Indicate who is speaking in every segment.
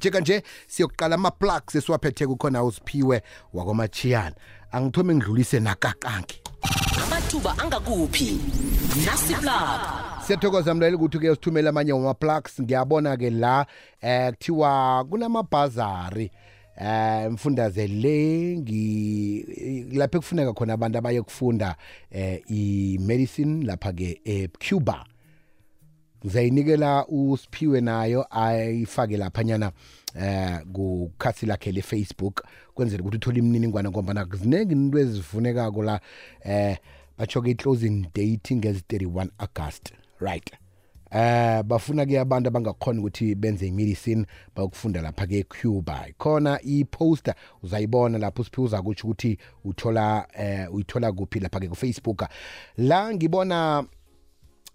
Speaker 1: njeka nje siyokuqala ama-plugs esiwaphethe kukhona usiphiwe wakwamachiyana angithome ngidlulise nakakanki
Speaker 2: amathuba angakuphi? Nasiplug.
Speaker 1: Siyathokoza mlaleli ukuthi-ke usithumele amanye wama-plugs ngiyabona-ke la eh kuthiwa kunamabhazari. Eh mfundaze le ngi lapho kufuneka khona abantu abaye kufunda eh i-medicine lapha ke eCuba ngizayinikela usiphiwe nayo ayifake laphanyana eh kukhasi lakhe le-Facebook kwenzela ukuthi uthole imininingwane ngoba ziningi into ezifunekako la eh batsho ke i-closing date ngezi-31 August right? Eh bafuna ke abantu abangakhona ukuthi benze imedicine bayokufunda lapha ke Cuba khona i-poster uzayibona lapho siphi uzakuthi ukuthi uthola eh uyithola kuphi lapha ke ku Facebook la ngibona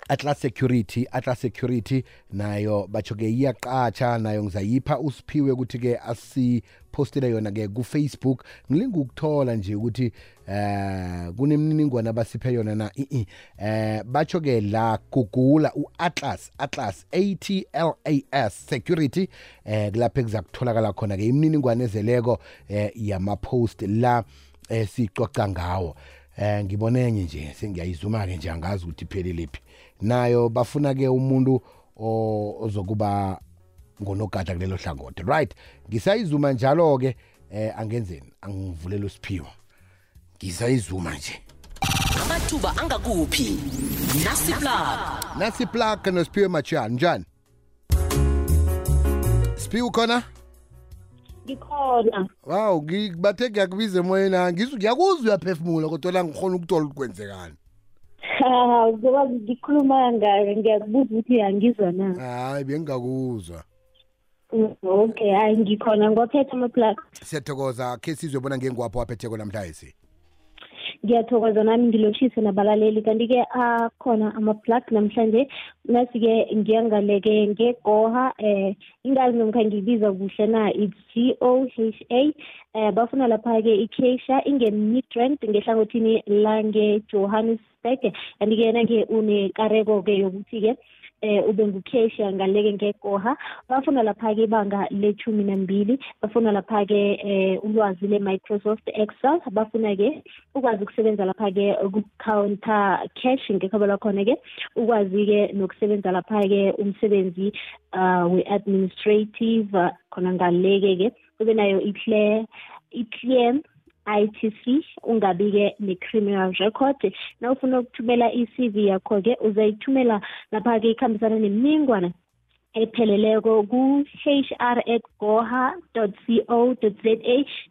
Speaker 1: Atlas Security Atlas Security nayo batsho ke iyaqatsha nayo ngizayipha usiphiwe ukuthi ke asipostele yona ke ku Facebook ngilinga ukuthola nje ukuthi eh kunemininingwane abasiphe yona na? I eh batsho ke la gugula uAtlas Atlas A T L A S Security. Eh kulapho ekuzakutholakala khona ke imininingwane ezeleko eh yama post la esicoca ngawo. eh ngibone enye nje sengiyayizuma ke nje angazi ukuthi iphelele phi nayo bafuna ke umuntu ozokuba ngonogada kulelo hlangothi. Right ngisayizuma njalo ke eh angenzeni? Angivulela usiphiwo. Ngisayizuma nje.
Speaker 2: Amathuba angakuphi? Nasiplug
Speaker 1: nasi plug nosiphiwe machiyani njani? Siphiwe khona?
Speaker 3: Ngikhona.
Speaker 1: Wow bathe ngiyakubiza emoyeni ngizwe ngiyakuzwa uyaphefumula kodwa la ngikhona ukuthola ukuthi kwenzekani.
Speaker 3: Ha ngoba ngikhuluma ngayo ngiyakubuza ukuthi angizwa na?
Speaker 1: Hayi bengingakuzwa.
Speaker 3: Okay hayi ngikhona ngwaphethe ama-plug
Speaker 1: siyathokoza khe sizwe bona ngengwapho waphetheko namhlanje
Speaker 3: ngiyathokoza nami ngilotshise nabalaleli. Kanti-ke akhona ama-plug namhlanje. Nasi-ke ngiyangaleke ngegoha eh ingazi nomkha ngiyibiza kuhle na it's g o h a. Eh bafuna lapha-ke icasia inge-midrand ngehlangothini lange-johannesburg. Kanti-ke nange unekareko-ke yokuthi-ke eh ube ngucasia ngaleke ngegoha bafuna lapha-ke ibanga lethumi nambili bafuna lapha-ke eh ulwazi le-microsoft excel. Bafuna-ke ukwazi ukusebenza lapha-ke ku-counter cash ngekhabo lakhona-ke ukwazi-ke nokusebenza lapha-ke umsebenzi uh we-administrative uh, khona ngaleke-ke. Ube nayo iclear iclear ITC ungabi-ke ne-criminal record. Na ufuna ukuthumela i-CV yakho-ke uzayithumela lapha-ke ikhambisana nemininingwana epheleleko ku-hr at goha co za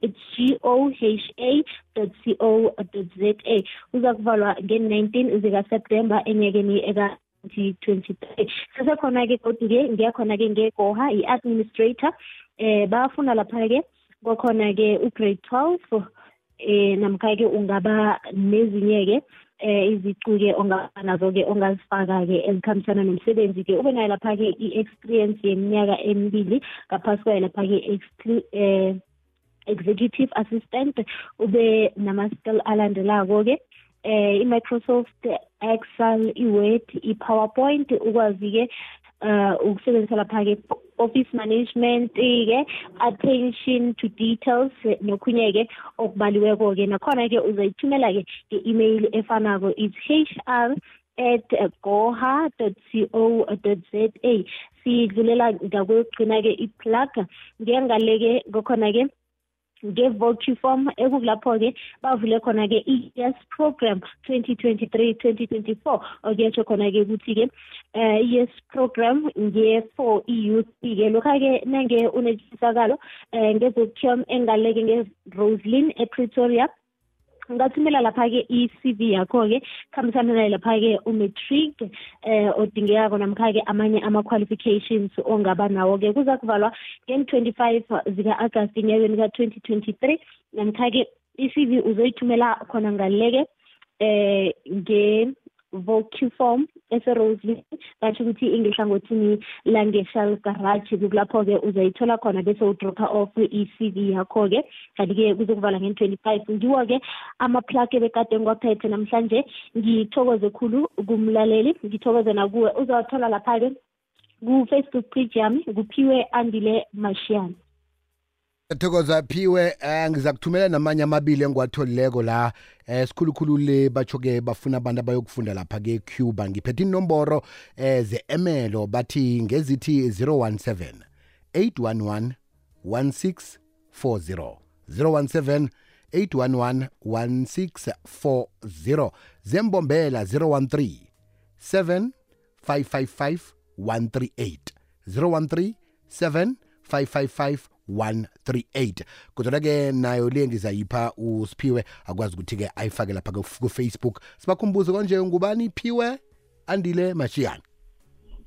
Speaker 3: it's g o h a co za uza kuvalwa nge-19 zikaseptemba enyakeni eka 2023 sesekhona-ke kodwa-ke ngiyakhona-ke ngegoha i-administrator. Eh bafuna lapha-ke kwakhona-ke ugrade 12 eh namkha-ke ungaba nezinye-ke eh izicu-ke ongaba nazo-ke ongazifaka-ke ezikhambisana nomsebenzi-ke. Ube nayo lapha-ke i-experience yeminyaka emibili ngaphasi kwayo lapha-ke eh executive assistant ube nama-skill alandelako-ke. Eh i-Microsoft Excel i-Word i-PowerPoint ukwazi-ke uh ukusebenzisa lapha-ke office management ke attention to details nokhunye-ke okubaliweko-ke nakhona-ke uzayithumela-ke nge-email efanako it's hr at goha co za sidlulela ngakwegcina-ke iplug. Ngengaleke kokhona-ke nge-vocuform ekukulapho-ke bavule khona-ke i-yes program 2023-2024 okuyatsho khona-ke ukuthi-ke um yes program nge-for i-youth-ke lokha-ke nange unetshisakalo um ngezokuthom engaleke nge-roslin epretoria ungathumela lapha-ke i-cv yakho-ke khambisana lapha-ke umatric eh odingekako namkha-ke amanye ama-qualifications ongaba nawo-ke. Kuza kuvalwa ngen-twenty-five zika-agasti enyakeni ka-twenty twenty-three namkha-ke i-cv uzoyithumela khona ngaleke eh nge-vocuform ese-roslin batsho ukuthi ingehlangothini lange-shell garage. Kulapho-ke uzayithola khona bese udropha off i-cv yakho-ke. Kanti-ke kuzokuvala ngen-twenty-five ngiwo-ke ama-plug ebekade ngiwaphethe namhlanje. Ngithokoze khulu kumlaleli. Ngithokoze nakuwe. Uzawathola lapha-ke ku-facebook page yami. Kuphiwe andile mashiyana
Speaker 1: thokoza phiwe um ngiza kuthumela namanye amabili engiwatholileko la eh sikhulukhulu le batsho-ke bafuna abantu abayokufunda lapha ke Cuba ngiphethe inomboro eh ze-emelo bathi ngezithi 017 811 1640 017 811 1640 zembombela 013 7555 138 013 7555 138 kodwa ke nayo le ngizayipha usiphiwe akwazi ukuthi ke ayifake lapha ku- ku-facebook. Sibakhumbuze konje ngubani iphiwe andile mashiyana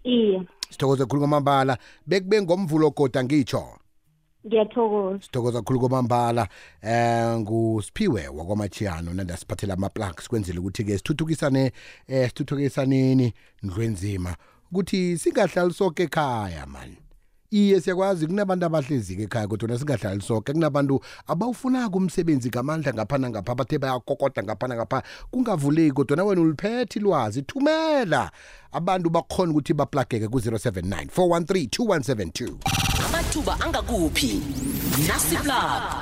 Speaker 3: iye.
Speaker 1: Sithokoze khulu kwamambala. Bekube ngomvulo goda ngitsho?
Speaker 3: Ngiyathokoza.
Speaker 1: Sithokoza khulu kwamambala. Eh ngusiphiwe wakwamachiyano nanda siphathela ama-plugs kwenzele ukuthi-ke sithuthukisane eh sithuthukisaneni ndlwenzima. Ukuthi singahlali soke ekhaya mani iye siyakwazi. Kunabantu abahlezi-ke ekhaya kodwa singahlali soke. Kunabantu abawufunaka umsebenzi ngamandla ngapha nangapha bathe bayakokoda ngapha. Nangapha kungavuleki kodwa wena uliphethe ilwazi. Thumela! Abantu bakhona ukuthi baplageke ku-079 413 2172
Speaker 2: amathuba angakuphi? Nasiplab